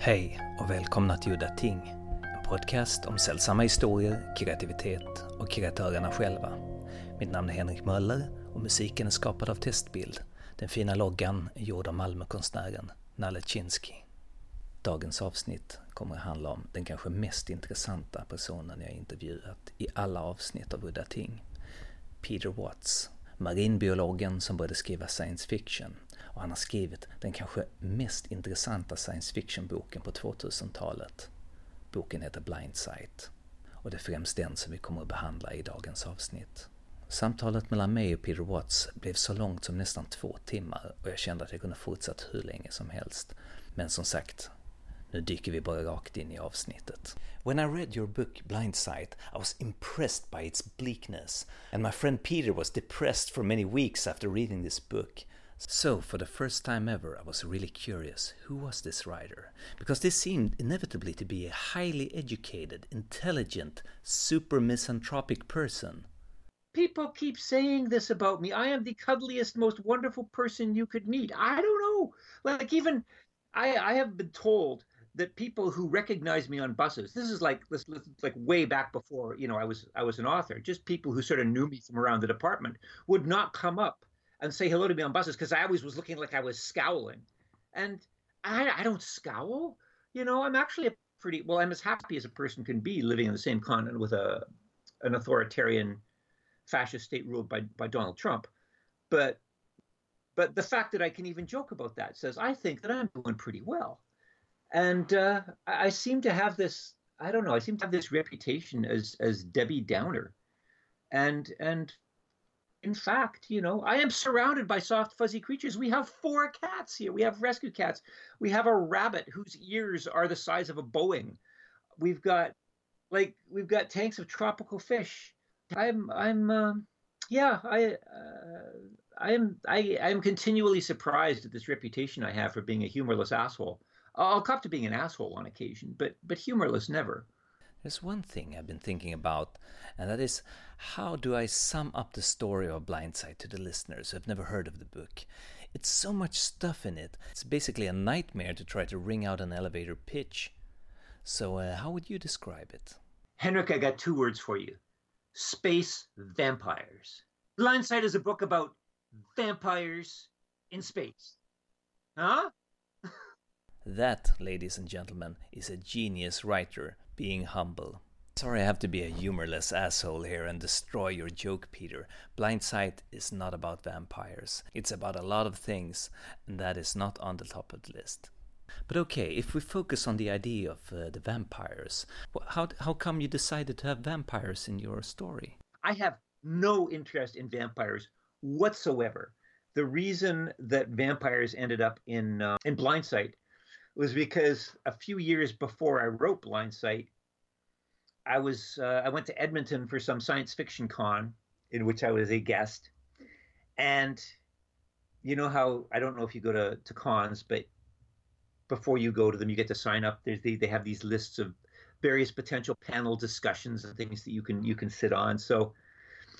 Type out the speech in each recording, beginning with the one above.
Hej och välkomna till Udda Ting. En podcast om sällsamma historier, kreativitet och kreatörerna själva. Mitt namn är Henrik Möller och musiken är skapad av Testbild. Den fina loggan är gjord av Malmökonstnären Nalle Chinsky. Dagens avsnitt kommer att handla om den kanske mest intressanta personen jag intervjuat i alla avsnitt av Udda Ting. Peter Watts, marinbiologen som började skriva science fiction och han har skrivit den kanske mest intressanta science fiction-boken på 2000-talet. Boken heter Blind Sight och det är främst den som vi kommer att behandla i dagens avsnitt. Samtalet mellan mig och Peter Watts blev så långt som nästan två timmar och jag kände att jag kunde fortsatt hur länge som helst. Men som sagt, nu dyker vi bara rakt in i avsnittet. When I read your book Blind Sight, I was impressed by its bleakness, and my friend Peter was depressed for many weeks after reading this book. So, for the first time ever, I was really curious who was this writer? Because this seemed inevitably to be a highly educated, intelligent, super misanthropic person. People keep saying this about me. I am the cuddliest, most wonderful person you could meet. I don't know. Like, even I, I have been told that people who recognize me on buses this is like this, this like way back before you know i was i was an author just people who sort of knew me from around the department would not come up and say hello to me on buses because I always was looking like I was scowling. And I, I don't scowl. You know, I'm actually a pretty well. I'm as happy as a person can be living in the same continent with a an authoritarian fascist state ruled by by Donald Trump. But but the fact that I can even joke about that says I think that I'm doing pretty well. And uh, I seem to have this. I don't know. I seem to have this reputation as as Debbie Downer, and and in fact, you know, I am surrounded by soft, fuzzy creatures. We have four cats here. We have rescue cats. We have a rabbit whose ears are the size of a Boeing. We've got, like, we've got tanks of tropical fish. I'm, I'm, um, yeah, I, uh, I am, I, I am continually surprised at this reputation I have for being a humorless asshole. I'll cop to being an asshole on occasion, but, but humorless never. There's one thing I've been thinking about, and that is how do I sum up the story of Blindsight to the listeners who have never heard of the book? It's so much stuff in it. It's basically a nightmare to try to ring out an elevator pitch. So, uh, how would you describe it? Henrik, I got two words for you space vampires. Blindsight is a book about vampires in space. Huh? That, ladies and gentlemen, is a genius writer being humble. Sorry I have to be a humorless asshole here and destroy your joke, Peter. Blindsight is not about vampires. It's about a lot of things, and that is not on the top of the list. But okay, if we focus on the idea of uh, the vampires, how, how come you decided to have vampires in your story? I have no interest in vampires whatsoever. The reason that vampires ended up in uh, in Blindsight was because a few years before I wrote Blindsight, I was uh, I went to Edmonton for some science fiction con in which I was a guest, and you know how I don't know if you go to to cons, but before you go to them, you get to sign up. There's they they have these lists of various potential panel discussions and things that you can you can sit on. So,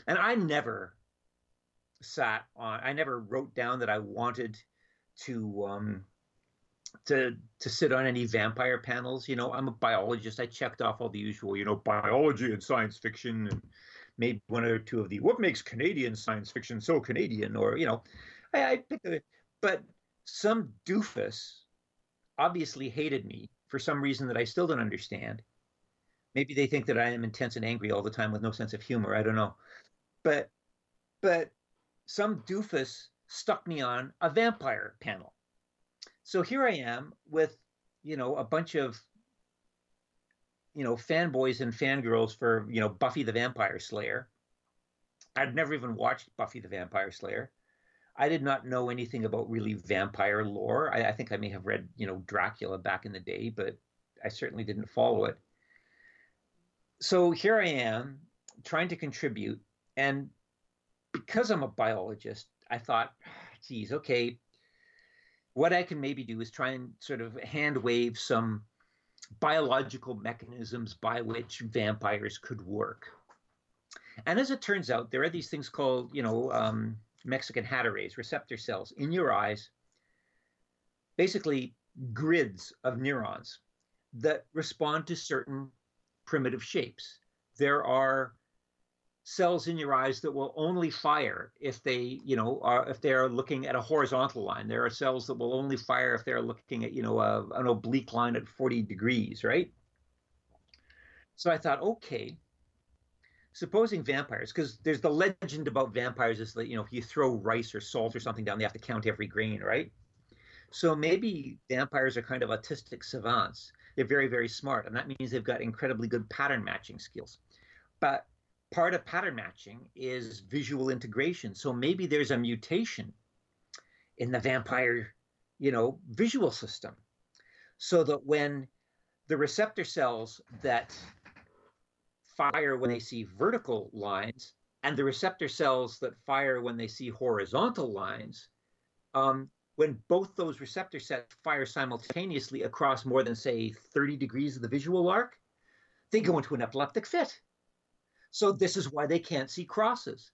and I never sat on. I never wrote down that I wanted to um, to to sit on any vampire panels. You know, I'm a biologist. I checked off all the usual, you know, biology and science fiction, and maybe one or two of the what makes Canadian science fiction so Canadian, or you know, I, I picked it. But some doofus obviously hated me for some reason that I still don't understand. Maybe they think that I am intense and angry all the time with no sense of humor. I don't know, but but some doofus stuck me on a vampire panel so here I am with, you know, a bunch of, you know, fanboys and fangirls for, you know, Buffy the Vampire Slayer. I'd never even watched Buffy the Vampire Slayer. I did not know anything about really vampire lore. I, I think I may have read, you know, Dracula back in the day, but I certainly didn't follow it. So here I am trying to contribute. And because I'm a biologist, I thought, ah, geez, okay, what I can maybe do is try and sort of hand wave some biological mechanisms by which vampires could work. And as it turns out, there are these things called, you know, um, Mexican hat arrays, receptor cells in your eyes. Basically, grids of neurons that respond to certain primitive shapes. There are cells in your eyes that will only fire if they, you know, are if they're looking at a horizontal line. There are cells that will only fire if they're looking at, you know, a, an oblique line at 40 degrees, right? So I thought, okay, supposing vampires, because there's the legend about vampires is that, you know, if you throw rice or salt or something down, they have to count every grain, right? So maybe vampires are kind of autistic savants. They're very, very smart, and that means they've got incredibly good pattern matching skills. But part of pattern matching is visual integration. So maybe there's a mutation in the vampire, you know, visual system. So that when the receptor cells that fire when they see vertical lines and the receptor cells that fire when they see horizontal lines, um, when both those receptor sets fire simultaneously across more than, say, 30 degrees of the visual arc, they go into an epileptic fit. So this is why they can't see crosses.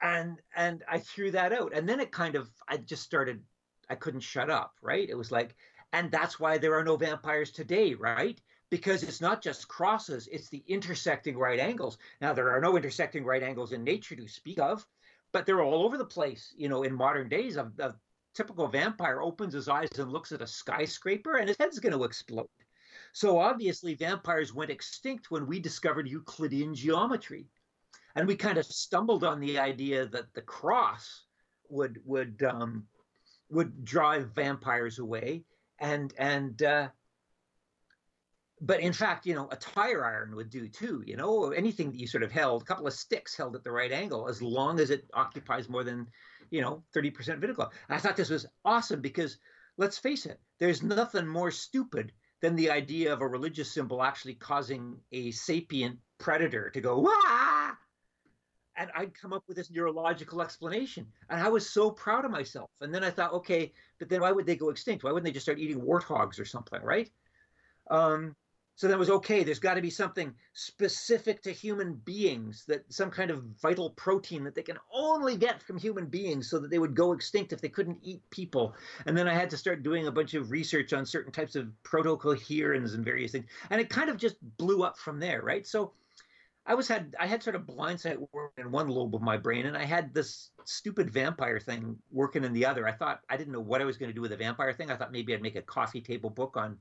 And and I threw that out. And then it kind of I just started I couldn't shut up, right? It was like and that's why there are no vampires today, right? Because it's not just crosses, it's the intersecting right angles. Now there are no intersecting right angles in nature to speak of, but they're all over the place, you know, in modern days. A, a typical vampire opens his eyes and looks at a skyscraper and his head's going to explode. So obviously, vampires went extinct when we discovered Euclidean geometry, and we kind of stumbled on the idea that the cross would would um, would drive vampires away, and and uh, but in fact, you know, a tire iron would do too. You know, anything that you sort of held, a couple of sticks held at the right angle, as long as it occupies more than, you know, thirty percent of vertical. I thought this was awesome because let's face it, there's nothing more stupid than the idea of a religious symbol actually causing a sapient predator to go, wah! And I'd come up with this neurological explanation. And I was so proud of myself. And then I thought, okay, but then why would they go extinct? Why wouldn't they just start eating warthogs or something, right? Um, so that was okay. There's got to be something specific to human beings, that some kind of vital protein that they can only get from human beings so that they would go extinct if they couldn't eat people. And then I had to start doing a bunch of research on certain types of protocadherins and various things. And it kind of just blew up from there, right? So I was had I had sort of blindsight working in one lobe of my brain, and I had this stupid vampire thing working in the other. I thought I didn't know what I was going to do with a vampire thing. I thought maybe I'd make a coffee table book on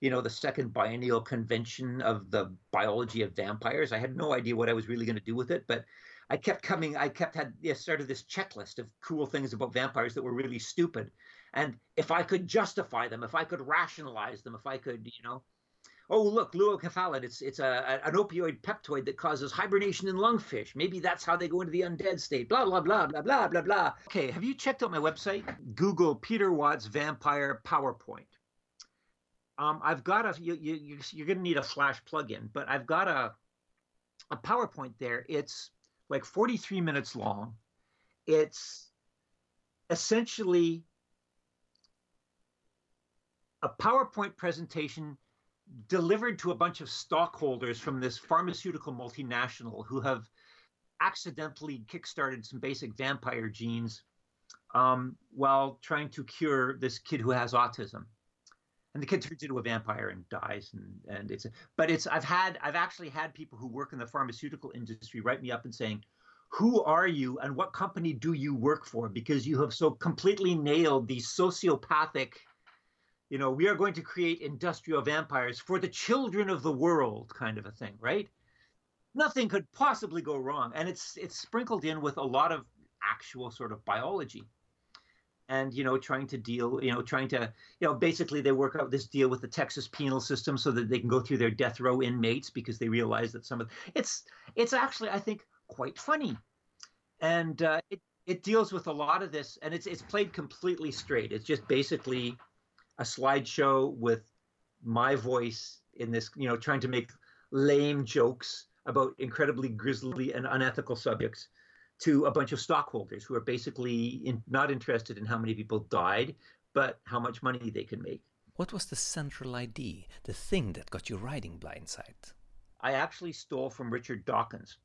you know, the second biennial convention of the biology of vampires. I had no idea what I was really going to do with it, but I kept coming. I kept had yeah, started this checklist of cool things about vampires that were really stupid, and if I could justify them, if I could rationalize them, if I could, you know, oh look, leu-enkephalin, it's it's a, an opioid peptoid that causes hibernation in lungfish. Maybe that's how they go into the undead state. Blah blah blah blah blah blah blah. Okay, have you checked out my website? Google Peter Watts vampire PowerPoint. Um, I've got a you, you you're going to need a Flash plugin, but I've got a a PowerPoint there. It's like 43 minutes long. It's essentially a PowerPoint presentation delivered to a bunch of stockholders from this pharmaceutical multinational who have accidentally kickstarted some basic vampire genes um, while trying to cure this kid who has autism and the kid turns into a vampire and dies and and it's but it's i've had i've actually had people who work in the pharmaceutical industry write me up and saying who are you and what company do you work for? Because you have so completely nailed the sociopathic you know we are going to create industrial vampires for the children of the world kind of a thing right? Nothing could possibly go wrong. And it's it's sprinkled in with a lot of actual sort of biology and you know trying to deal you know trying to you know basically they work out this deal with the texas penal system so that they can go through their death row inmates because they realize that some of it's it's actually i think quite funny. And uh, it it deals with a lot of this and it's it's played completely straight. It's just basically a slideshow with my voice in this you know trying to make lame jokes about incredibly grisly and unethical subjects to a bunch of stockholders who are basically in, not interested in how many people died, but how much money they can make. What was the central idea, the thing that got you writing Blindsight? I actually stole from Richard Dawkins.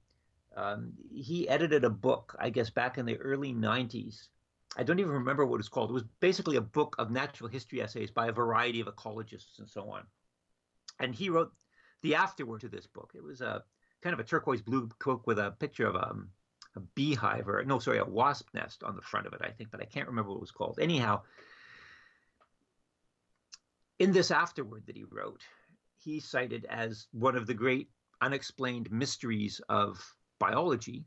Um, he edited a book, I guess, back in the early 90s I don't even remember what it was called. It was basically a book of natural history essays by a variety of ecologists and so on. And he wrote the afterword to this book. It was a kind of a turquoise blue book with a picture of a, um, a beehive or no, sorry, a wasp nest on the front of it, I think, but I can't remember what it was called. Anyhow, in this afterward that he wrote, he cited as one of the great unexplained mysteries of biology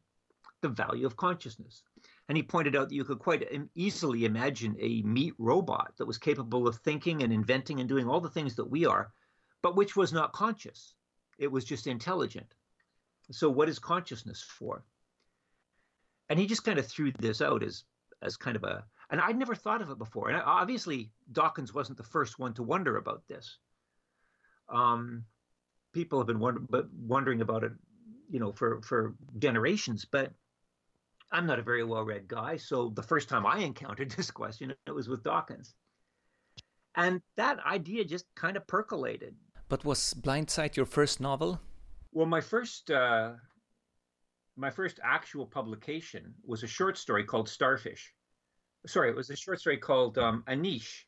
the value of consciousness. And he pointed out that you could quite easily imagine a meat robot that was capable of thinking and inventing and doing all the things that we are, but which was not conscious. It was just intelligent. So, what is consciousness for? And he just kind of threw this out as, as kind of a, and I'd never thought of it before. And obviously, Dawkins wasn't the first one to wonder about this. Um, people have been wonder, but wondering about it, you know, for for generations. But I'm not a very well read guy, so the first time I encountered this question, it was with Dawkins. And that idea just kind of percolated. But was Blindsight your first novel? Well, my first uh, my first actual publication was a short story called Starfish. Sorry, it was a short story called um, A Niche,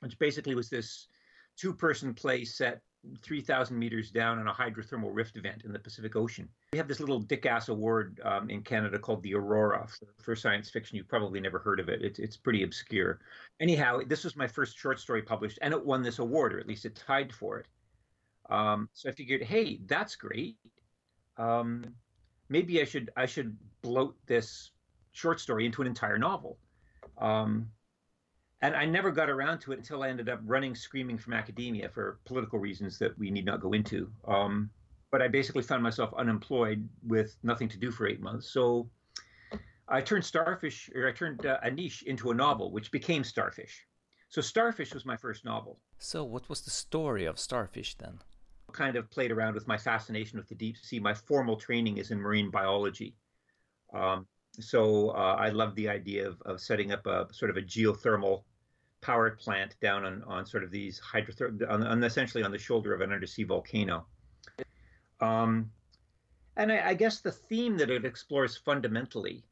which basically was this two person play set 3,000 meters down in a hydrothermal rift event in the Pacific Ocean. We have this little dick ass award um, in Canada called the Aurora for, for, science fiction. You've probably never heard of it. It's, it's pretty obscure. Anyhow, this was my first short story published, and it won this award, or at least it tied for it. Um, so I figured, hey, that's great. Um, maybe I should I should bloat this short story into an entire novel. Um, and I never got around to it until I ended up running screaming from academia for political reasons that we need not go into. Um, but I basically found myself unemployed with nothing to do for eight months. So I turned Starfish, or I turned uh, A Niche into a novel, which became Starfish. So Starfish was my first novel. So what was the story of Starfish then? Kind of played around with my fascination with the deep sea. My formal training is in marine biology. Um, so uh, I loved the idea of, of setting up a sort of a geothermal power plant down on, on sort of these hydrothermal, on, on, essentially on the shoulder of an undersea volcano. Um, and I, I, guess the theme that it explores fundamentally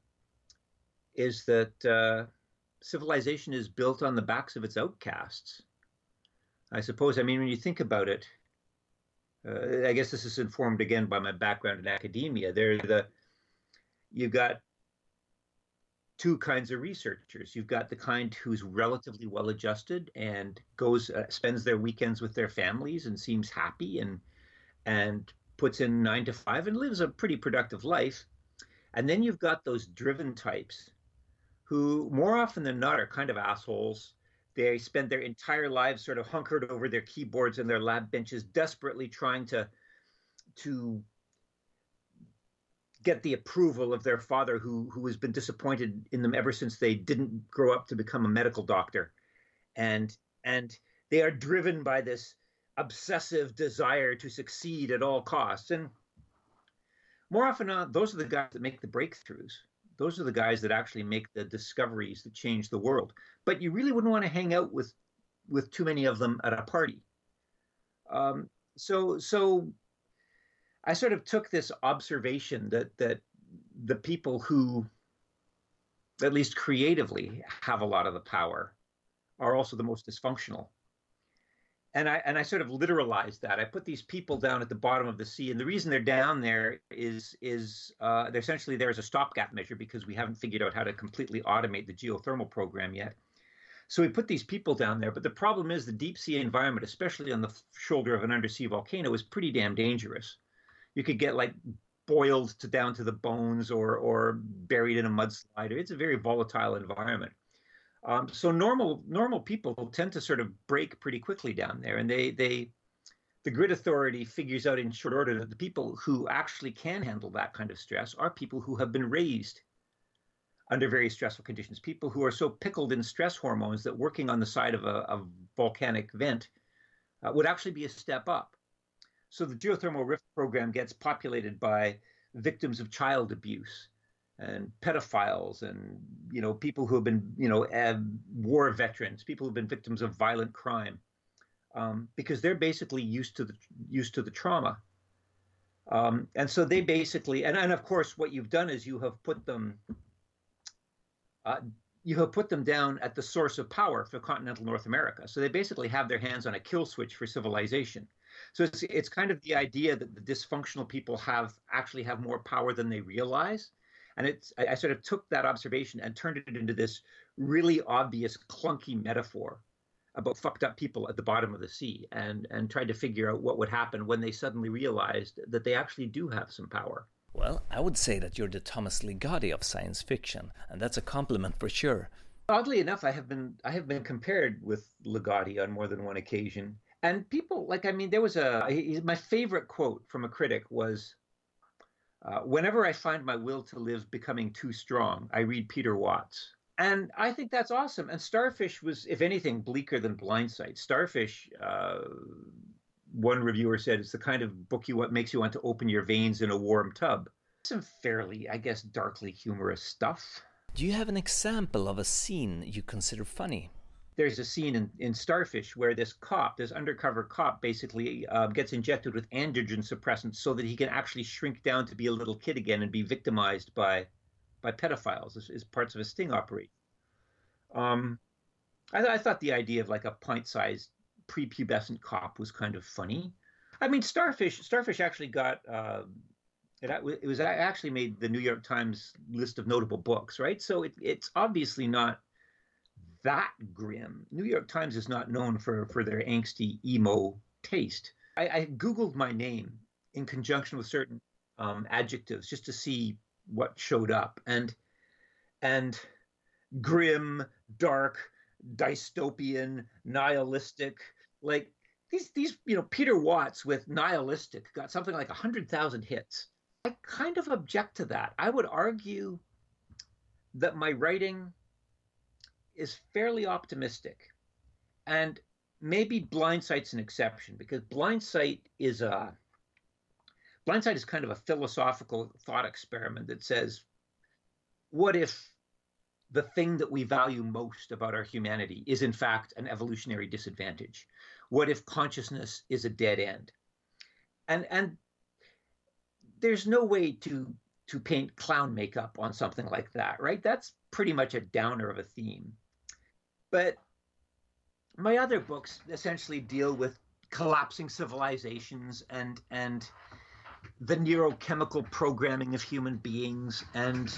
is that uh, civilization is built on the backs of its outcasts. I suppose, I mean, when you think about it, uh, I guess this is informed again by my background in academia. There, the you've got two kinds of researchers. You've got the kind who's relatively well adjusted and goes uh, spends their weekends with their families and seems happy and and puts in 9 to 5 and lives a pretty productive life. And then you've got those driven types who more often than not are kind of assholes. They spend their entire lives sort of hunkered over their keyboards and their lab benches desperately trying to to get the approval of their father who who has been disappointed in them ever since they didn't grow up to become a medical doctor. And and they are driven by this obsessive desire to succeed at all costs. And more often than not those are the guys that make the breakthroughs those are the guys that actually make the discoveries that change the world but you really wouldn't want to hang out with with too many of them at a party um, so so I sort of took this observation that that the people who, at least creatively, have a lot of the power, are also the most dysfunctional. And I and I sort of literalized that. I put these people down at the bottom of the sea, and the reason they're down there is is uh, they're essentially there as a stopgap measure because we haven't figured out how to completely automate the geothermal program yet. So we put these people down there, but the problem is the deep sea environment, especially on the shoulder of an undersea volcano, is pretty damn dangerous you could get like boiled to down to the bones or or buried in a mudslide. It's a very volatile environment. Um, so normal normal people tend to sort of break pretty quickly down there, and they they the grid authority figures out in short order that the people who actually can handle that kind of stress are people who have been raised under very stressful conditions. People who are so pickled in stress hormones that working on the side of a, a volcanic vent uh, would actually be a step up. So the geothermal rift program gets populated by victims of child abuse and pedophiles and you know people who have been you know war veterans, people who've been victims of violent crime, um, because they're basically used to the used to the trauma. Um, and so they basically and, and of course what you've done is you have put them uh, you have put them down at the source of power for continental North America. So they basically have their hands on a kill switch for civilization. So it's it's kind of the idea that the dysfunctional people have actually have more power than they realize. And it's I, I sort of took that observation and turned it into this really obvious clunky metaphor about fucked up people at the bottom of the sea and and tried to figure out what would happen when they suddenly realized that they actually do have some power. Well, I would say that you're the Thomas Ligotti of science fiction, and that's a compliment for sure. Oddly enough, I have been I have been compared with Ligotti on more than one occasion, and people like I mean, there was a my favorite quote from a critic was, uh, "Whenever I find my will to live becoming too strong, I read Peter Watts." And I think that's awesome. And Starfish was, if anything, bleaker than Blindsight. Starfish, uh, one reviewer said it's the kind of book you what makes you want to open your veins in a warm tub. Some fairly, I guess, darkly humorous stuff. Do you have an example of a scene you consider funny? There's a scene in, in Starfish where this cop, this undercover cop, basically uh, gets injected with androgen suppressants so that he can actually shrink down to be a little kid again and be victimized by by pedophiles as, as parts of a sting operation. Um, I, I thought the idea of like a pint-sized prepubescent cop was kind of funny. I mean, Starfish. Starfish actually got. Uh, it, it was actually made the New York Times list of notable books, right? So it, it's obviously not that grim. New York Times is not known for for their angsty emo taste. I, I googled my name in conjunction with certain um, adjectives just to see what showed up, and and grim, dark, dystopian, nihilistic, like these these you know Peter Watts with nihilistic got something like hundred thousand hits. I kind of object to that. I would argue that my writing is fairly optimistic, and maybe Blindsight's an exception because Blindsight is a Blindsight is kind of a philosophical thought experiment that says, what if the thing that we value most about our humanity is in fact an evolutionary disadvantage? What if consciousness is a dead end? And and there's no way to to paint clown makeup on something like that, right? That's pretty much a downer of a theme. But my other books essentially deal with collapsing civilizations and and the neurochemical programming of human beings. And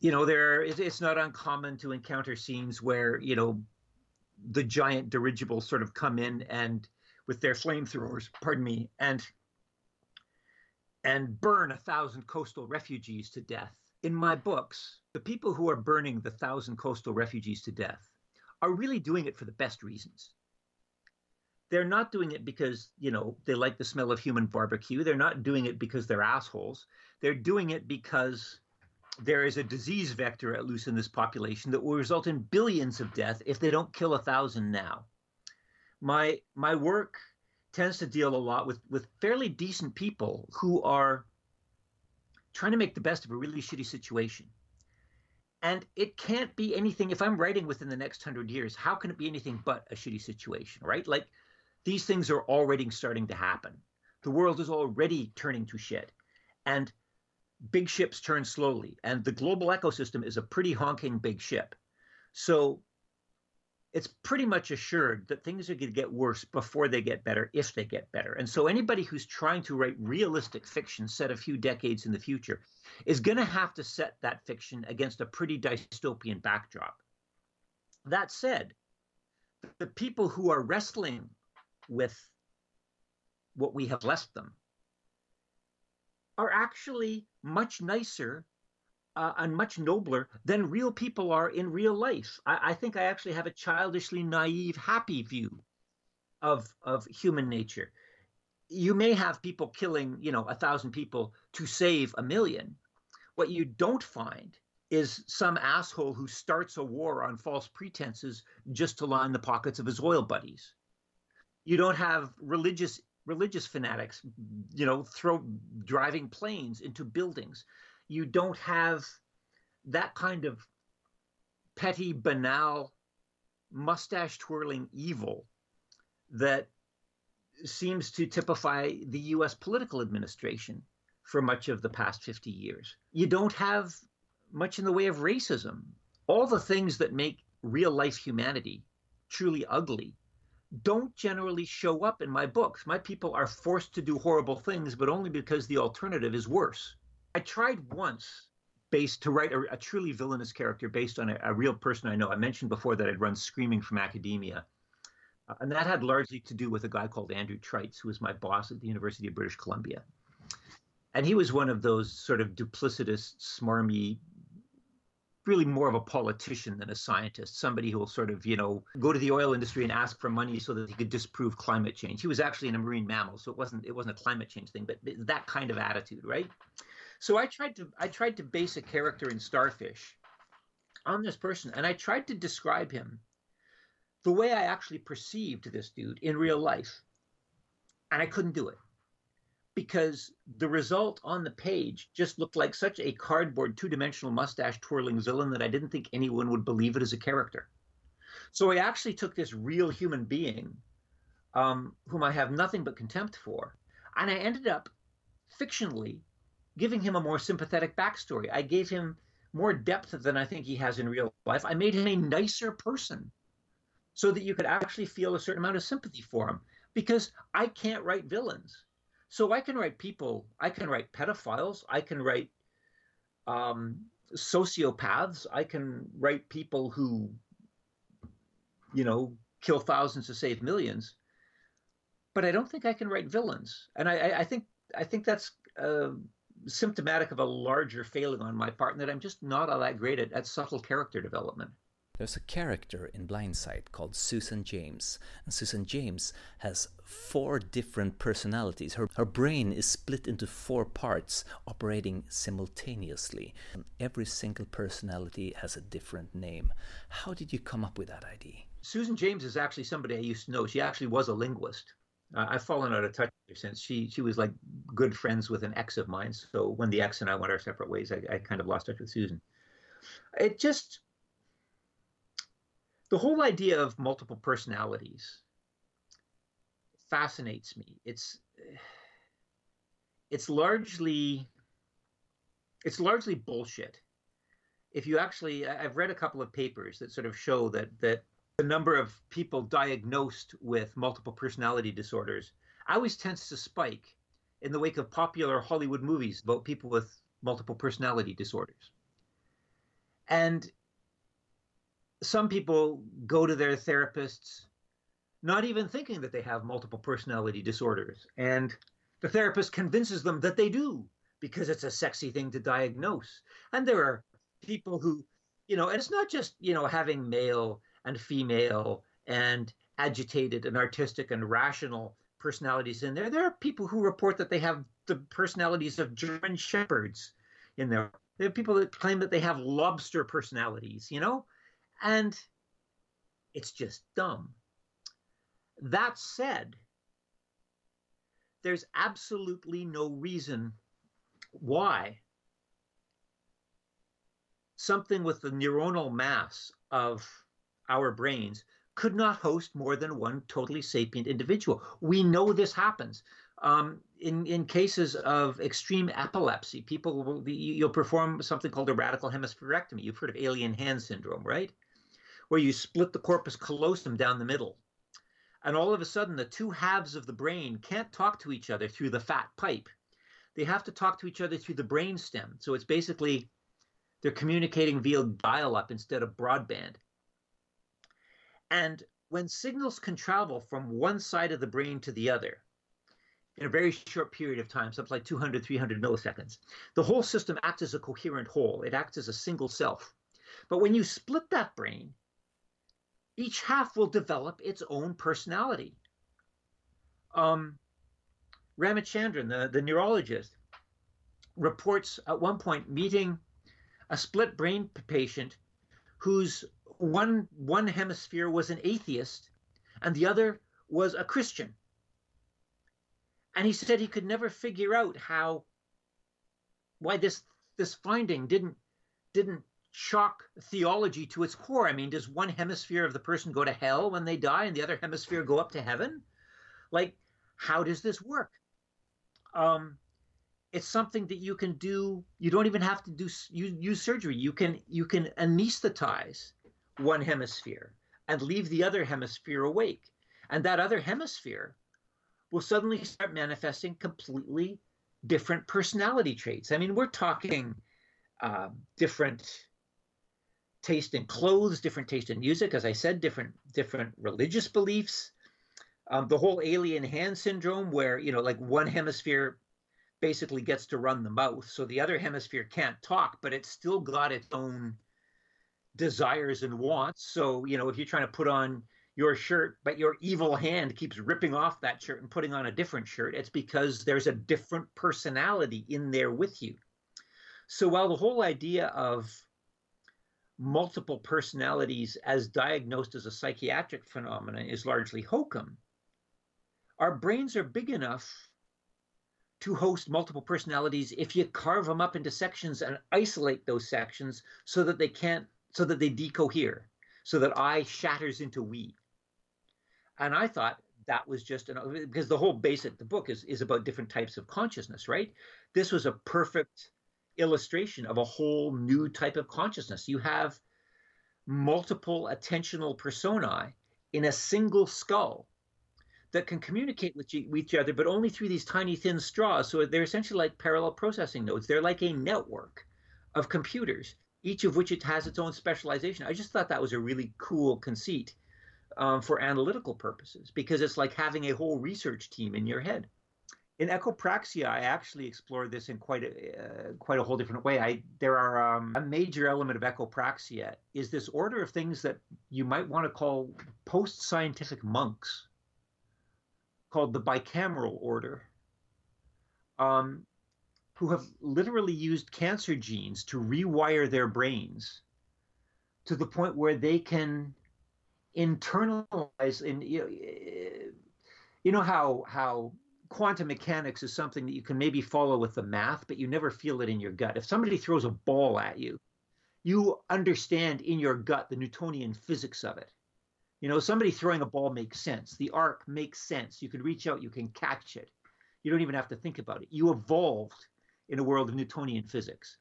you know there it's not uncommon to encounter scenes where you know the giant dirigibles sort of come in and with their flamethrowers pardon me and and burn a thousand coastal refugees to death in my books the people who are burning the thousand coastal refugees to death are really doing it for the best reasons. They're not doing it because you know they like the smell of human barbecue. They're not doing it because they're assholes. They're doing it because there is a disease vector at loose in this population that will result in billions of death if they don't kill a thousand now. My my work tends to deal a lot with with fairly decent people who are trying to make the best of a really shitty situation. And it can't be anything if I'm writing within the next 100 years, how can it be anything but a shitty situation, right? Like these things are already starting to happen. The world is already turning to shit. And big ships turn slowly, and the global ecosystem is a pretty honking big ship. So it's pretty much assured that things are going to get worse before they get better, if they get better. And so anybody who's trying to write realistic fiction set a few decades in the future is going to have to set that fiction against a pretty dystopian backdrop. That said, the people who are wrestling with what we have left them are actually much nicer uh, and much nobler than real people are in real life. I, I, think I actually have a childishly naive, happy view of of human nature. You may have people killing, you know, a thousand people to save a million. What you don't find is some asshole who starts a war on false pretenses just to line the pockets of his oil buddies. You don't have religious religious fanatics, you know, throw driving planes into buildings. You don't have that kind of petty, banal, mustache twirling evil that seems to typify the US political administration for much of the past 50 years. You don't have much in the way of racism. all the things that make real life humanity truly ugly don't generally show up in my books. My people are forced to do horrible things, but only because the alternative is worse. I tried once based to write a, a truly villainous character based on a, a, real person I know. I mentioned before that I'd run Screaming from Academia. Uh, and that had largely to do with a guy called Andrew Trites, who was my boss at the University of British Columbia. And he was one of those sort of duplicitous, smarmy, really more of a politician than a scientist, somebody who will sort of, you know, go to the oil industry and ask for money so that he could disprove climate change. He was actually in a marine mammal, so it wasn't it wasn't a climate change thing, but that kind of attitude, right? So I tried to I tried to base a character in Starfish on this person, and I tried to describe him the way I actually perceived this dude in real life. And I couldn't do it because the result on the page just looked like such a cardboard two dimensional mustache twirling villain that I didn't think anyone would believe it as a character. So I actually took this real human being, um, whom I have nothing but contempt for, and I ended up fictionally giving him a more sympathetic backstory. I gave him more depth than I think he has in real life. I made him a nicer person so that you could actually feel a certain amount of sympathy for him because I can't write villains. So I can write people, I can write pedophiles, I can write um, sociopaths, I can write people who, you know, kill thousands to save millions. But I don't think I can write villains, and I, I think I think that's uh, symptomatic of a larger failing on my part, and that I'm just not all that great at, at subtle character development. There's a character in Blindsight called Susan James, and Susan James has four different personalities. Her, her brain is split into four parts, operating simultaneously. Every single personality has a different name. How did you come up with that idea? Susan James is actually somebody I used to know. She actually was a linguist. Uh, I've fallen out of touch since. She she was like good friends with an ex of mine. So when the ex and I went our separate ways, I, I kind of lost touch with Susan. It just the whole idea of multiple personalities fascinates me. It's it's largely it's largely bullshit. If you actually, I've read a couple of papers that sort of show that that the number of people diagnosed with multiple personality disorders always tends to spike in the wake of popular Hollywood movies about people with multiple personality disorders. And some people go to their therapists not even thinking that they have multiple personality disorders. And the therapist convinces them that they do because it's a sexy thing to diagnose. And there are people who, you know, and it's not just, you know, having male and female and agitated and artistic and rational personalities in there. There are people who report that they have the personalities of German shepherds in there. There are people that claim that they have lobster personalities, you know? And it's just dumb. That said, there's absolutely no reason why something with the neuronal mass of our brains could not host more than one totally sapient individual. We know this happens. Um, in, in cases of extreme epilepsy, people will be, you'll perform something called a radical hemispherectomy. You've heard of alien hand syndrome, right? where you split the corpus callosum down the middle. And all of a sudden, the two halves of the brain can't talk to each other through the fat pipe. They have to talk to each other through the brain stem. So it's basically they're communicating via dial up instead of broadband. And when signals can travel from one side of the brain to the other in a very short period of time, something like 200, 300 milliseconds, the whole system acts as a coherent whole. It acts as a single self. But when you split that brain, each half will develop its own personality. Um, Ramachandran, the, the neurologist, reports at one point meeting a split brain patient whose one one hemisphere was an atheist and the other was a Christian. And he said he could never figure out how why this this finding didn't didn't shock theology to its core. I mean, does one hemisphere of the person go to hell when they die and the other hemisphere go up to heaven? Like, how does this work? Um, it's something that you can do. You don't even have to do use surgery. You can you can anesthetize one hemisphere and leave the other hemisphere awake, and that other hemisphere will suddenly start manifesting completely different personality traits. I mean, we're talking uh, different taste in clothes, different taste in music, as I said, different different religious beliefs. Um, the whole alien hand syndrome, where you know, like one hemisphere basically gets to run the mouth, so the other hemisphere can't talk, but it's still got its own desires and wants. So you know, if you're trying to put on your shirt, but your evil hand keeps ripping off that shirt and putting on a different shirt, it's because there's a different personality in there with you. So while the whole idea of multiple personalities as diagnosed as a psychiatric phenomenon is largely hokum, our brains are big enough to host multiple personalities if you carve them up into sections and isolate those sections so that they can't so that they decohere so that i shatters into we and I thought that was just an because the whole basic the book is is about different types of consciousness, right? This was a perfect illustration of a whole new type of consciousness. You have multiple attentional personae in a single skull that can communicate with, each other, but only through these tiny thin straws. So they're essentially like parallel processing nodes. They're like a network of computers, each of which it has its own specialization. I just thought that was a really cool conceit um, for analytical purposes because it's like having a whole research team in your head. In echopraxia, I actually explored this in quite a uh, quite a whole different way. I there are um, a major element of echopraxia is this order of things that you might want to call post-scientific monks, called the bicameral order, um, who have literally used cancer genes to rewire their brains to the point where they can internalize and you know, you know how how quantum mechanics is something that you can maybe follow with the math but you never feel it in your gut. If somebody throws a ball at you you understand in your gut the newtonian physics of it you know somebody throwing a ball makes sense. The arc makes sense. You can reach out you can catch it. You don't even have to think about it. You evolved in a world of newtonian physics.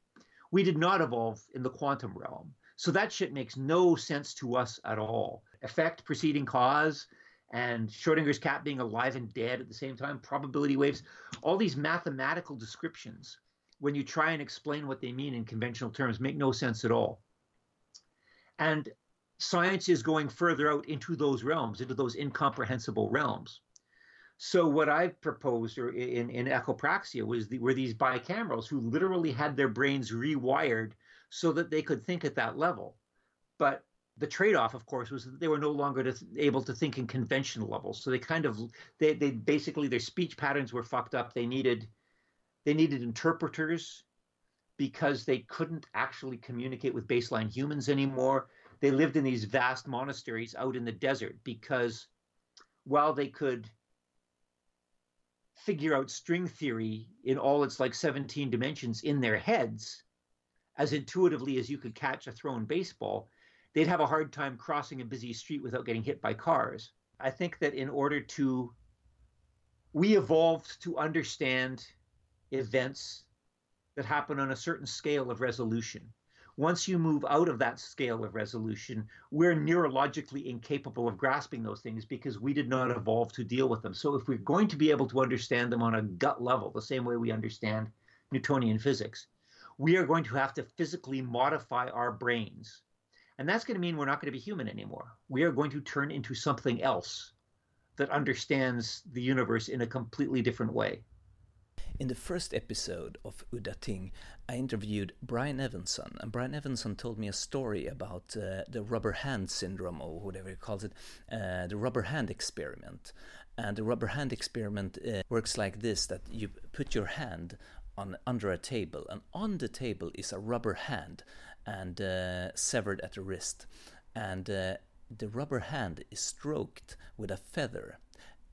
We did not evolve in the quantum realm. So that shit makes no sense to us at all. Effect preceding cause and Schrodinger's cat being alive and dead at the same time, probability waves, all these mathematical descriptions, when you try and explain what they mean in conventional terms, make no sense at all. And science is going further out into those realms, into those incomprehensible realms. So what I proposed in, in echopraxia was the, were these bicamerals who literally had their brains rewired so that they could think at that level. But the trade-off, of course, was that they were no longer to, able to think in conventional levels. So they kind of they they basically their speech patterns were fucked up. They needed they needed interpreters because they couldn't actually communicate with baseline humans anymore. They lived in these vast monasteries out in the desert because while they could figure out string theory in all its like 17 dimensions in their heads as intuitively as you could catch a thrown baseball they'd have a hard time crossing a busy street without getting hit by cars. I think that in order to, we evolved to understand events that happen on a certain scale of resolution. Once you move out of that scale of resolution, we're neurologically incapable of grasping those things because we did not evolve to deal with them. So, if we're going to be able to understand them on a gut level, the same way we understand Newtonian physics, we are going to have to physically modify our brains and that's going to mean we're not going to be human anymore. We are going to turn into something else that understands the universe in a completely different way. In the first episode of Udda Ting, I interviewed Brian Evenson, and Brian Evenson told me a story about uh, the rubber hand syndrome, or whatever he calls it, uh, the rubber hand experiment. And the rubber hand experiment uh, works like this: that you put your hand on under a table, and on the table is a rubber hand, and uh, severed at the wrist. And uh, the rubber hand is stroked with a feather,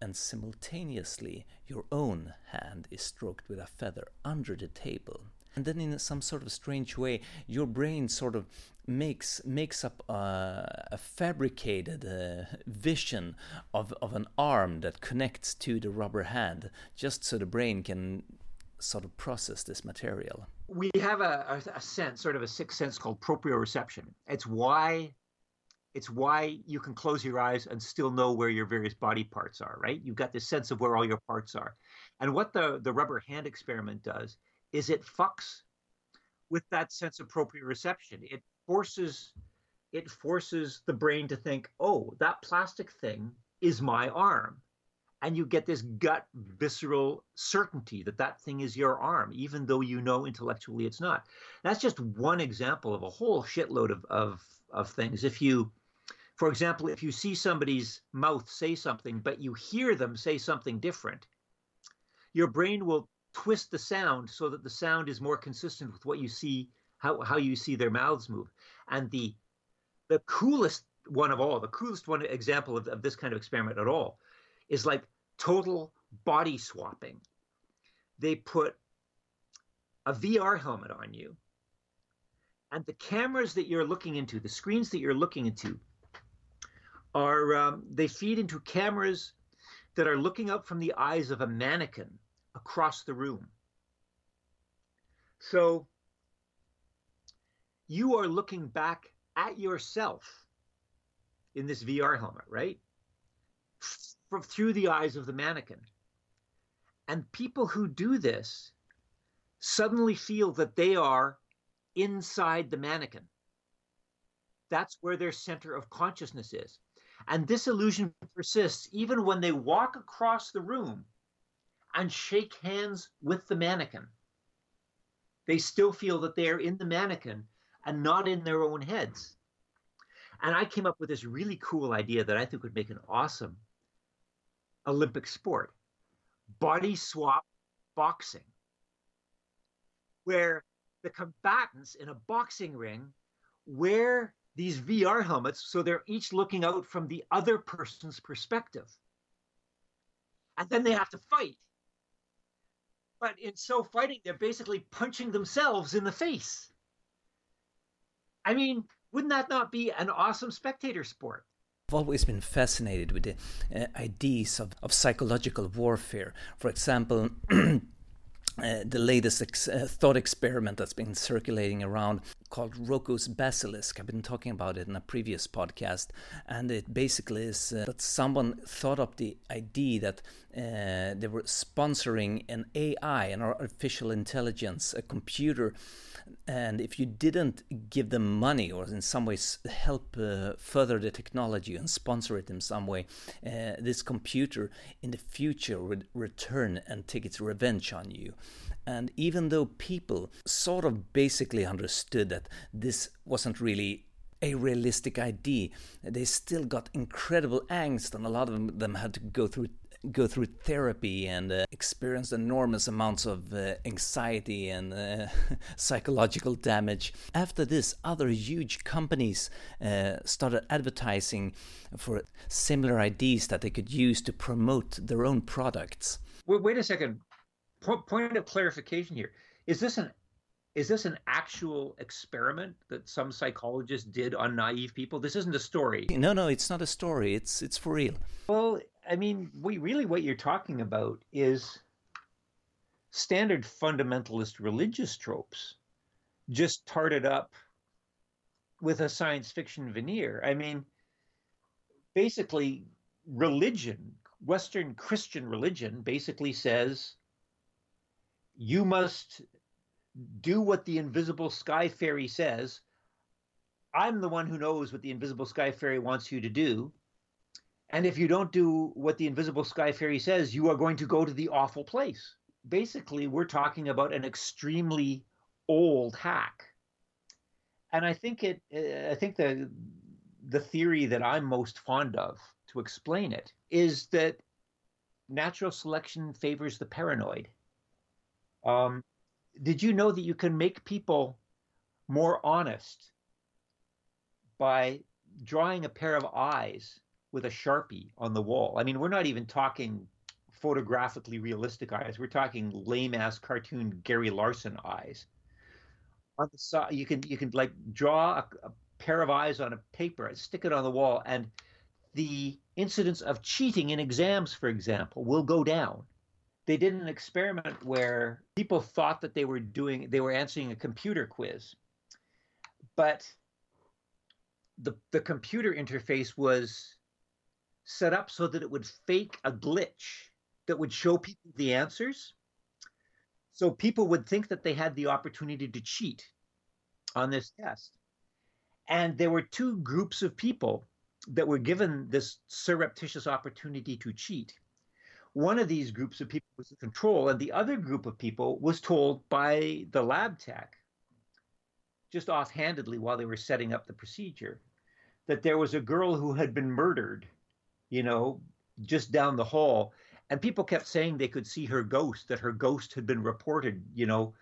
and simultaneously your own hand is stroked with a feather under the table. And then, in some sort of strange way, your brain sort of makes makes up a, fabricated uh, vision of of an arm that connects to the rubber hand, just so the brain can sort of process this material? We have a, a, a sense, sort of a sixth sense called proprioception. It's why it's why you can close your eyes and still know where your various body parts are, right? You've got this sense of where all your parts are. And what the, the rubber hand experiment does is it fucks with that sense of proprioception. It forces it forces the brain to think, oh, that plastic thing is my arm. And you get this gut visceral certainty that that thing is your arm, even though you know intellectually it's not. That's just one example of a whole shitload of, of, of things. If you for example, if you see somebody's mouth say something, but you hear them say something different, your brain will twist the sound so that the sound is more consistent with what you see, how, how you see their mouths move. And the the coolest one of all, the coolest one example of, of this kind of experiment at all is like total body swapping. They put a VR helmet on you, and the cameras that you're looking into, the screens that you're looking into, are um, they feed into cameras that are looking up from the eyes of a mannequin across the room. So you are looking back at yourself in this VR helmet, right? F- through the eyes of the mannequin. And people who do this suddenly feel that they are inside the mannequin. That's where their center of consciousness is. And this illusion persists even when they walk across the room and shake hands with the mannequin. They still feel that they are in the mannequin and not in their own heads. And I came up with this really cool idea that I think would make an awesome Olympic sport body swap boxing, where the combatants in a boxing ring wear these VR helmets so they're each looking out from the other person's perspective. And then they have to fight. But in so fighting, they're basically punching themselves in the face. I mean, wouldn't that not be an awesome spectator sport? I've always been fascinated with the uh, ideas of, of psychological warfare. For example, uh, the latest ex- uh, thought experiment that's been circulating around called Roko's Basilisk. I've been talking about it in a previous podcast, and it basically is uh, that someone thought up the idea that uh, they were sponsoring an AI, an artificial intelligence, a computer, and if you didn't give them money or in some ways help uh, further the technology and sponsor it in some way, uh, this computer in the future would return and take its revenge on you. And even though people sort of basically understood that this wasn't really a realistic idea, they still got incredible angst, and a lot of them had to go through go through therapy and uh, experience enormous amounts of uh, anxiety and uh, psychological damage. After this, other huge companies uh, started advertising for similar ideas that they could use to promote their own products. Wait, wait a second. Point of clarification here. Is this an is this an actual experiment that some psychologists did on naive people? This isn't a story. No no it's not a story. It's it's for real. Well i mean we really what you're talking about is standard fundamentalist religious tropes just tarted up with a science fiction veneer i mean basically religion western christian religion basically says you must do what the invisible sky fairy says. I'm the one who knows what the invisible sky fairy wants you to do. And if you don't do what the invisible sky fairy says, you are going to go to the awful place. Basically, we're talking about an extremely old hack. And I think it I think the the theory that I'm most fond of to explain it is that natural selection favors the paranoid. Um, did you know that you can make people more honest by drawing a pair of eyes with a sharpie on the wall? I mean, we're not even talking photographically realistic eyes. We're talking lame ass cartoon Gary Larson eyes. On the side, you can you can like draw a, a pair of eyes on a paper and stick it on the wall, and the incidence of cheating in exams, for example, will go down they did an experiment where people thought that they were doing they were answering a computer quiz but the the computer interface was set up so that it would fake a glitch that would show people the answers. So people would think that they had the opportunity to cheat on this test. And there were two groups of people that were given this surreptitious opportunity to cheat. One of these groups of people was the control, and the other group of people was told by the lab tech, just offhandedly while they were setting up the procedure, that there was a girl who had been murdered, you know, just down the hall. And people kept saying they could see her ghost, that her ghost had been reported, you know,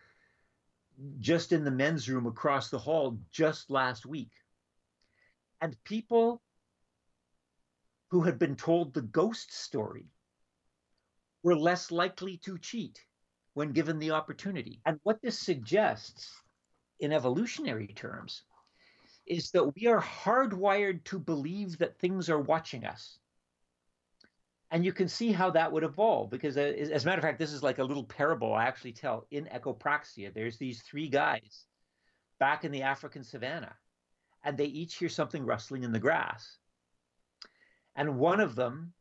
just in the men's room across the hall just last week. And people who had been told the ghost story were less likely to cheat when given the opportunity. And what this suggests in evolutionary terms is that we are hardwired to believe that things are watching us. And you can see how that would evolve because, uh, as a matter of fact, this is like a little parable I actually tell in Echopraxia. There's these three guys back in the African savannah, and they each hear something rustling in the grass. And one of them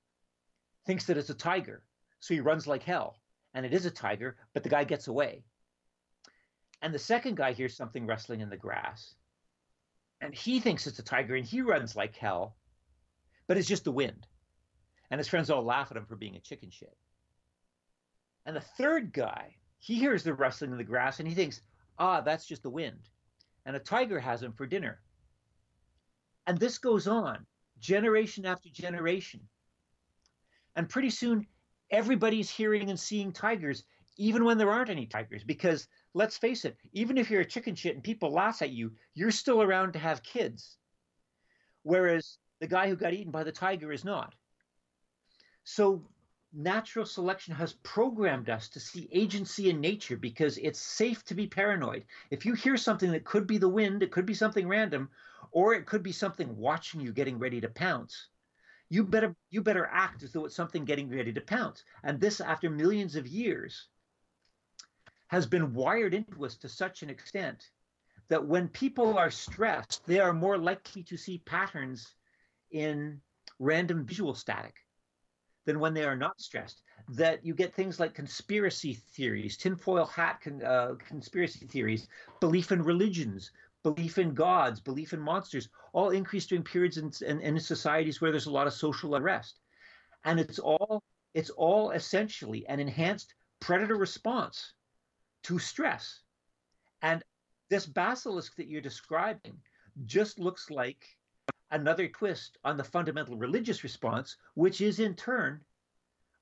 thinks that it's a tiger so he runs like hell. And it is a tiger, but the guy gets away. And the second guy hears something rustling in the grass. And he thinks it's a tiger and he runs like hell, but it's just the wind. And his friends all laugh at him for being a chicken shit. And the third guy, he hears the rustling in the grass and he thinks, ah, that's just the wind. And a tiger has him for dinner. And this goes on generation after generation. And pretty soon, everybody's hearing and seeing tigers, even when there aren't any tigers. Because let's face it, even if you're a chicken shit and people laugh at you, you're still around to have kids. Whereas the guy who got eaten by the tiger is not. So natural selection has programmed us to see agency in nature because it's safe to be paranoid. If you hear something that could be the wind, it could be something random, or it could be something watching you getting ready to pounce you better you better act as though it's something getting ready to pounce. And this, after millions of years, has been wired into us to such an extent that when people are stressed, they are more likely to see patterns in random visual static than when they are not stressed. That you get things like conspiracy theories, tinfoil hat con, uh, conspiracy theories, belief in religions, belief in gods, belief in monsters, all increase during periods in, in, in, societies where there's a lot of social unrest. And it's all it's all essentially an enhanced predator response to stress. And this basilisk that you're describing just looks like another twist on the fundamental religious response, which is in turn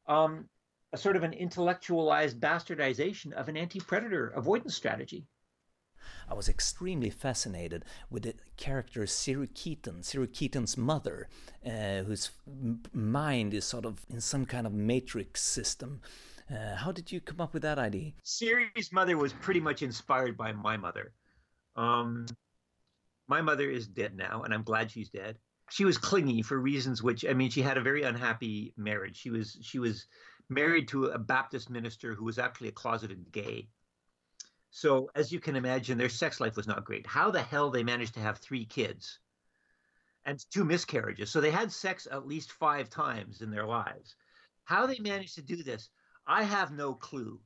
um, a sort of an intellectualized bastardization of an anti-predator avoidance strategy. I was extremely fascinated with the character Siri Keaton, Siri Keaton's mother, uh, whose mind is sort of in some kind of matrix system. Uh, how did you come up with that idea? Siri's mother was pretty much inspired by my mother. Um, my mother is dead now, and I'm glad she's dead. She was clingy for reasons which I mean, she had a very unhappy marriage. She was she was married to a Baptist minister who was actually a closeted gay so, as you can imagine, their sex life was not great. How the hell they managed to have three kids and two miscarriages? So, they had sex at least five times in their lives. How they managed to do this, I have no clue.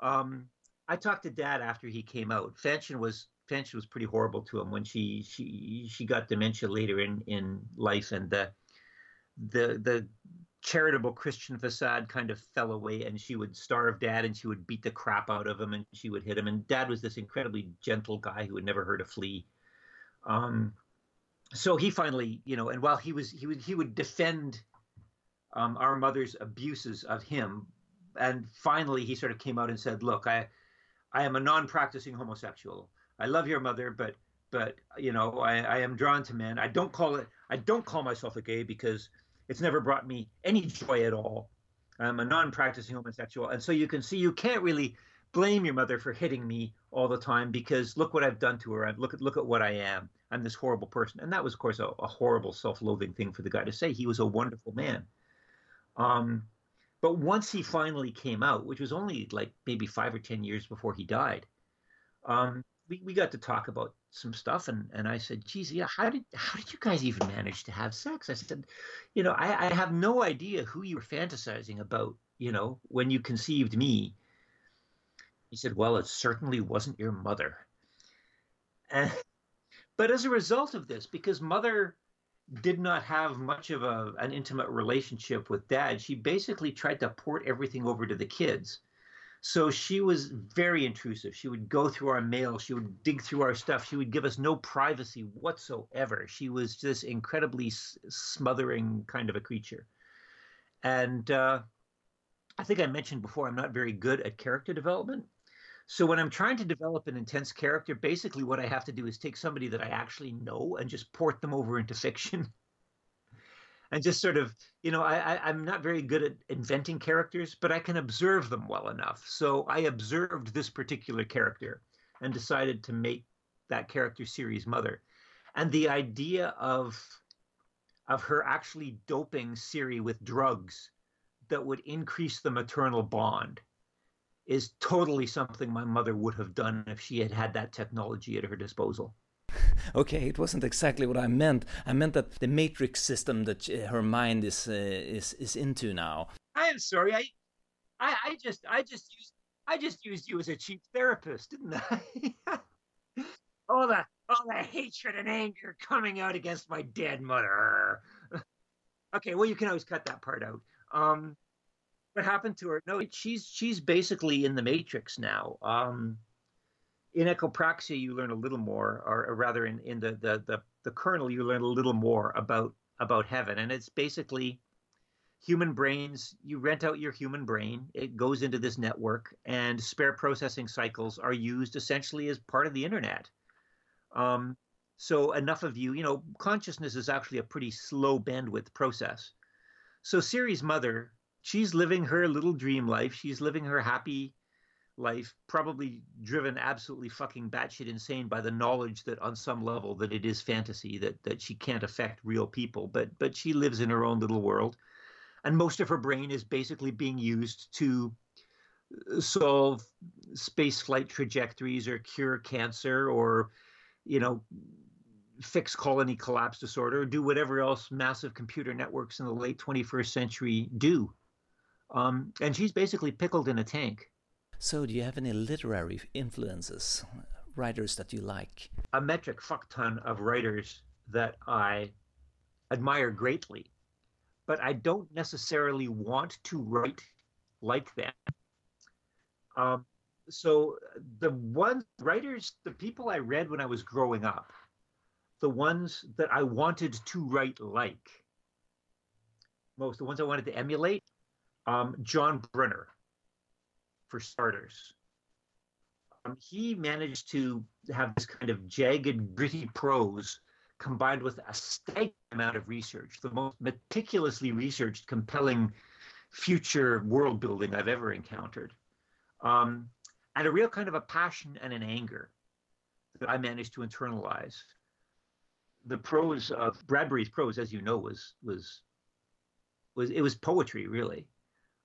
Um, I talked to Dad after he came out. Fanchon was Fanchon was pretty horrible to him when she she she got dementia later in in life, and the the the charitable Christian facade kind of fell away, and she would starve dad and she would beat the crap out of him and she would hit him. And dad was this incredibly gentle guy who had never hurt a flea. Um, so he finally, you know, and while he was, he would, he would defend um, our mother's abuses of him. And finally, he sort of came out and said, "Look, I, I am a non-practicing homosexual. I love your mother, but, but you know, I, I am drawn to men. I don't call it, I don't call myself a gay because." It's never brought me any joy at all. I'm a non-practicing homosexual, and so you can see you can't really blame your mother for hitting me all the time because look what I've done to her. I look at look at what I am. I'm this horrible person, and that was, of course, a, a horrible, self-loathing thing for the guy to say. He was a wonderful man. Um, But once he finally came out, which was only like maybe five or 10 years before he died, um, we, we got to talk about some stuff and, and I said, geez, yeah, how did how did you guys even manage to have sex? I said, you know, I, I have no idea who you were fantasizing about, you know, when you conceived me. He said, Well, it certainly wasn't your mother. And, but as a result of this, because mother did not have much of a, an intimate relationship with dad, she basically tried to port everything over to the kids. So she was very intrusive. She would go through our mail. She would dig through our stuff. She would give us no privacy whatsoever. She was just incredibly smothering kind of a creature. And uh, I think I mentioned before, I'm not very good at character development. So when I'm trying to develop an intense character, basically what I have to do is take somebody that I actually know and just port them over into fiction. and just sort of, you know, I, am not very good at inventing characters, but I can observe them well enough. So I observed this particular character and decided to make that character Siri's mother. And the idea of of her actually doping Siri with drugs that would increase the maternal bond is totally something my mother would have done if she had had that technology at her disposal. okay, it wasn't exactly what I meant. I meant that the matrix system that her mind is uh, is is into now. I am sorry. I, I, I just, I just used, I just used you as a cheap therapist, didn't I? all the, all the hatred and anger coming out against my dead mother. okay, well, you can always cut that part out. Um, what happened to her? No, she's she's basically in the matrix now. Um, in echopraxia, you learn a little more, or, or rather, in, in the, the the the Colonel, you learn a little more about about heaven, and it's basically human brains. You rent out your human brain; it goes into this network, and spare processing cycles are used essentially as part of the internet. Um, so enough of you, you know, consciousness is actually a pretty slow bandwidth process. So Siri's mother she's living her little dream life. She's living her happy life, probably driven absolutely fucking batshit insane by the knowledge that on some level that it is fantasy, that that she can't affect real people. But but she lives in her own little world. And most of her brain is basically being used to solve space flight trajectories or cure cancer or, you know, fix colony collapse disorder, or do whatever else massive computer networks in the late 21st century do. Um, and she's basically pickled in a tank. So, do you have any literary influences, writers that you like? A metric fuck ton of writers that I admire greatly, but I don't necessarily want to write like them. Um, so, the ones writers, the people I read when I was growing up, the ones that I wanted to write like, most the ones I wanted to emulate um, John Brunner, for starters. Um, he managed to have this kind of jagged, gritty prose combined with a staggering amount of research, the most meticulously researched, compelling future world building I've ever encountered. Um, and a real kind of a passion and an anger that I managed to internalize. The prose of Bradbury's prose, as you know, was was was it was poetry really.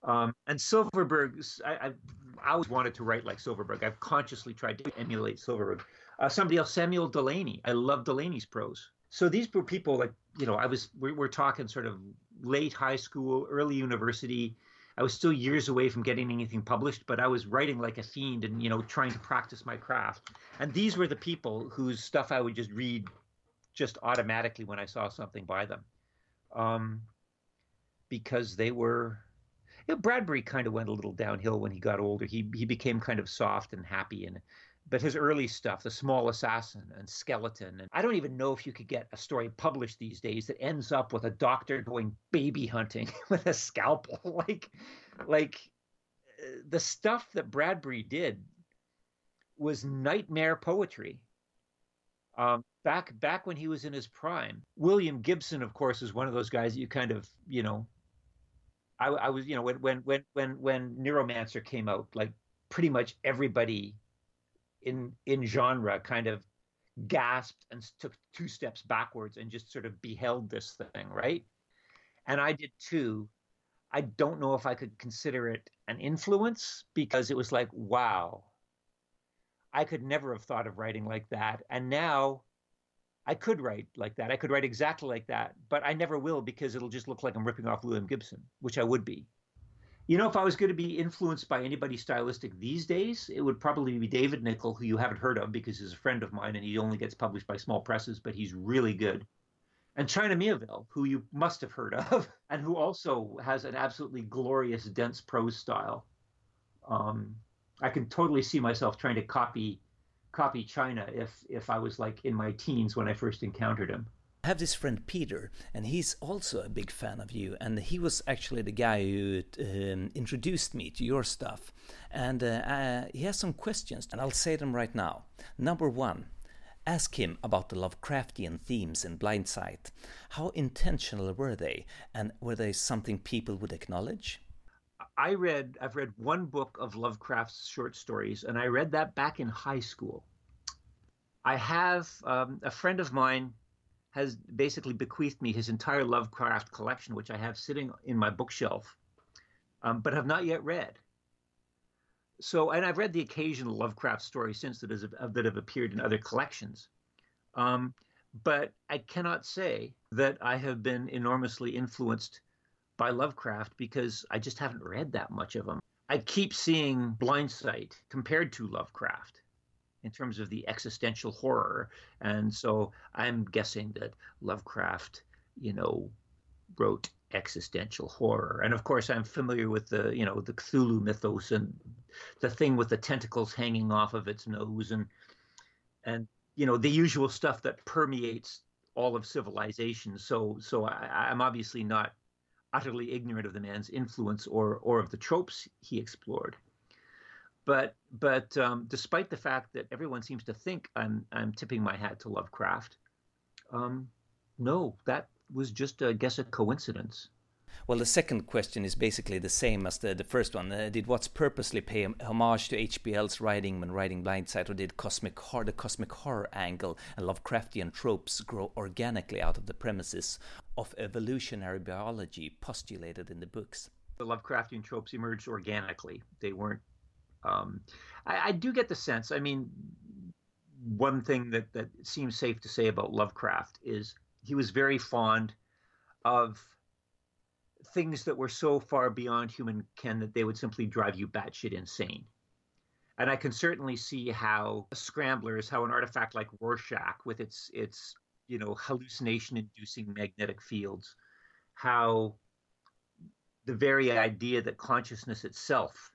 Um, and Silverberg, I, I, I, always wanted to write like Silverberg. I've consciously tried to emulate Silverberg. Uh, somebody else, Samuel Delany. I love Delany's prose. So these were people like, you know, I was, we're, we're talking sort of late high school, early university. I was still years away from getting anything published, but I was writing like a fiend and, you know, trying to practice my craft. And these were the people whose stuff I would just read just automatically when I saw something by them. Um, because they were you know, Bradbury kind of went a little downhill when he got older. He he became kind of soft and happy and but his early stuff, The Small Assassin and Skeleton, and I don't even know if you could get a story published these days that ends up with a doctor going baby hunting with a scalpel. like like uh, the stuff that Bradbury did was nightmare poetry. Um, back back when he was in his prime. William Gibson, of course, is one of those guys that you kind of, you know, I, I was, you know, when when when when when Neuromancer came out, like pretty much everybody in in genre kind of gasped and took two steps backwards and just sort of beheld this thing, right? And I did too. I don't know if I could consider it an influence because it was like, wow, I could never have thought of writing like that. And now I could write like that. I could write exactly like that, but I never will because it'll just look like I'm ripping off William Gibson, which I would be. You know, if I was going to be influenced by anybody stylistic these days, it would probably be David Nickle, who you haven't heard of because he's a friend of mine and he only gets published by small presses, but he's really good. And China Miéville, who you must have heard of, and who also has an absolutely glorious, dense prose style. Um, I can totally see myself trying to copy copy China if if I was like in my teens when I first encountered him. I have this friend Peter, and he's also a big fan of you. And he was actually the guy who um, introduced me to your stuff. And uh, uh, he has some questions, and I'll say them right now. Number one, ask him about the Lovecraftian themes in Blindsight. How intentional were they, and were they something people would acknowledge? I read I've read one book of Lovecraft's short stories, and I read that back in high school. I have um, a friend of mine has basically bequeathed me his entire Lovecraft collection, which I have sitting in my bookshelf, um, but have not yet read. So, and I've read the occasional Lovecraft story since that, is, that have appeared in other collections. Um, but I cannot say that I have been enormously influenced by Lovecraft because I just haven't read that much of him. I keep seeing Blindsight compared to Lovecraft in terms of the existential horror. And so I'm guessing that Lovecraft, you know, wrote existential horror. And of course, I'm familiar with the, you know, the Cthulhu mythos and the thing with the tentacles hanging off of its nose and, and, you know, the usual stuff that permeates all of civilization. So, so I, I'm obviously not utterly ignorant of the man's influence or or of the tropes he explored. But but um, despite the fact that everyone seems to think I'm I'm tipping my hat to Lovecraft, um, no, that was just I guess a coincidence. Well, the second question is basically the same as the, the first one. Uh, did Watts purposely pay homage to HPL's writing when writing Blindsight, or did cosmic horror, the cosmic horror angle and Lovecraftian tropes grow organically out of the premises of evolutionary biology postulated in the books? The Lovecraftian tropes emerged organically. They weren't. Um, I, I do get the sense. I mean, one thing that that seems safe to say about Lovecraft is he was very fond of things that were so far beyond human ken that they would simply drive you batshit insane. And I can certainly see how scramblers, how an artifact like Rorschach, with its its you know hallucination-inducing magnetic fields, how the very idea that consciousness itself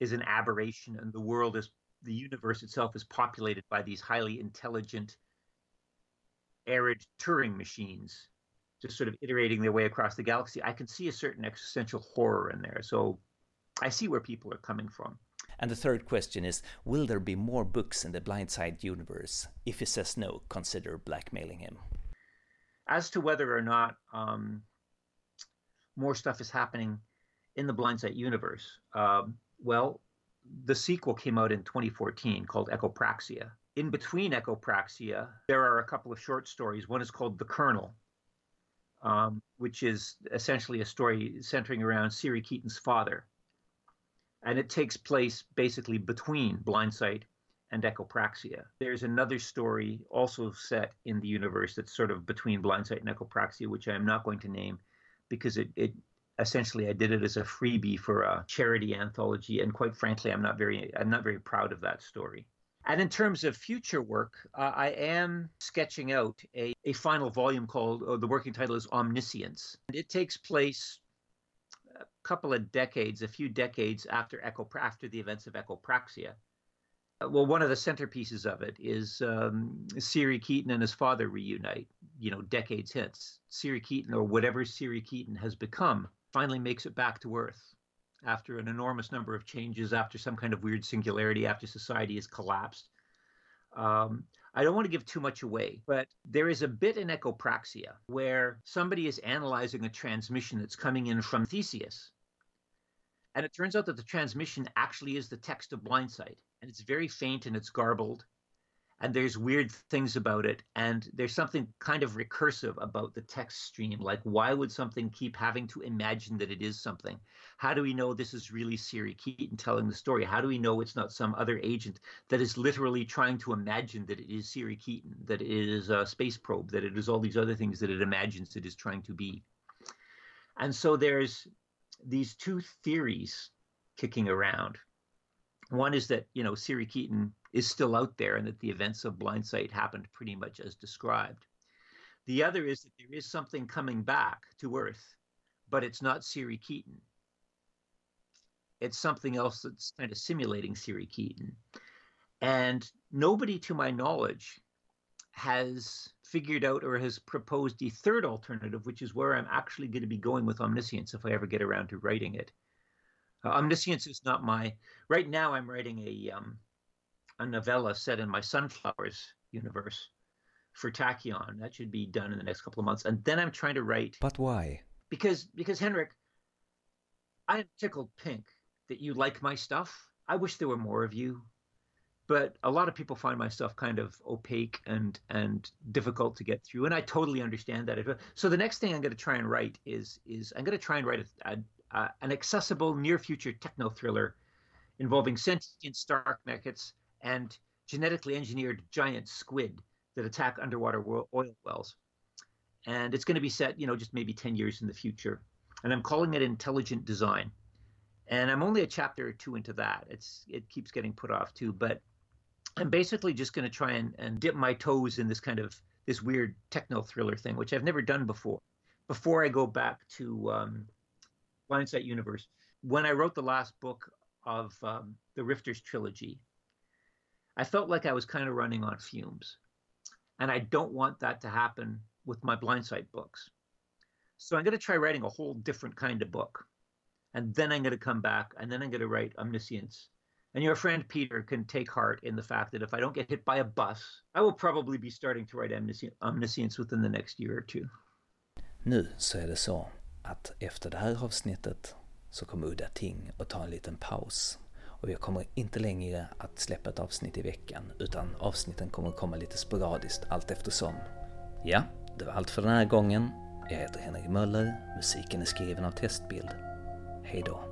is an aberration and the world is the universe itself is populated by these highly intelligent arid Turing machines just sort of iterating their way across the galaxy, I can see a certain existential horror in there. So I see where people are coming from. And the third question is Will there be more books in the Blindsight universe? If he says no, consider blackmailing him. As to whether or not um, more stuff is happening in the Blindsight universe, um, well, the sequel came out in 2014 called Echopraxia. In between Echopraxia, there are a couple of short stories. One is called The Colonel, um, which is essentially a story centering around Siri Keaton's father. And it takes place basically between Blindsight and Echopraxia. There's another story also set in the universe that's sort of between Blindsight and Echopraxia, which I am not going to name because it, it essentially I did it as a freebie for a charity anthology, and quite frankly, I'm not very I'm not very proud of that story. And in terms of future work, uh, I am sketching out a, a final volume called, uh, the working title is Omniscience. And it takes place a couple of decades, a few decades after Echo, after the events of Echopraxia. Uh, well, one of the centerpieces of it is um, Siri Keaton and his father reunite, you know, decades hence. Siri Keaton, or whatever Siri Keaton has become, finally makes it back to Earth after an enormous number of changes, after some kind of weird singularity, after society has collapsed. Um, I don't want to give too much away, but there is a bit in Echopraxia where somebody is analyzing a transmission that's coming in from Theseus. And it turns out that the transmission actually is the text of Blindsight, and it's very faint and it's garbled. And there's weird things about it and there's something kind of recursive about the text stream like why would something keep having to imagine that it is something? How do we know this is really siri keaton telling the story? How do we know it's not some other agent that is literally trying to imagine that it is siri keaton that it is a space probe that it is all these other things that it imagines it is trying to be? And so there's these two theories kicking around. One is that you know siri keaton is still out there and that the events of Blindsight happened pretty much as described. The other is that there is something coming back to Earth, but it's not Siri Keaton. It's something else that's kind of simulating Siri Keaton. And nobody, to my knowledge, has figured out or has proposed a third alternative, which is where I'm actually going to be going with omniscience if I ever get around to writing it. Uh, omniscience is not my. Right now, I'm writing a um, a novella set in my Sunflowers universe for Tachyon. That should be done in the next couple of months. And then I'm trying to write. But why? Because because Henrik, I am tickled pink that you like my stuff. I wish there were more of you, but a lot of people find my stuff kind of opaque and and difficult to get through, and I totally understand that. So the next thing I'm going to try and write is is I'm going to try and write a, a, a, an accessible near future techno thriller involving sentient Stark mechets and genetically engineered giant squid that attack underwater oil wells. And it's going to be set, you know, just maybe 10 years in the future. And I'm calling it intelligent design. And I'm only a chapter or two into that. It's it keeps getting put off too, but I'm basically just going to try and, and dip my toes in this kind of this weird techno thriller thing, which I've never done before. Before I go back to um, Blindsight Universe, when I wrote the last book of um, the Rifters trilogy, I felt like I was kind of running on fumes. And I don't want that to happen with my Blindsight books. So I'm going to try writing a whole different kind of book. And then I'm going to come back and then I'm going to write Omniscience. And your friend Peter can take heart in the fact that if I don't get hit by a bus, I will probably be starting to write Omniscience within the next year or two. Nu så är det så att efter det här avsnittet så kommer Udda Ting att ta en liten paus Och jag kommer inte längre att släppa ett avsnitt i veckan, utan avsnitten kommer komma lite sporadiskt allt eftersom. Ja, det var allt för den här gången. Jag heter Henrik Möller, musiken är skriven av Testbild. Hej då.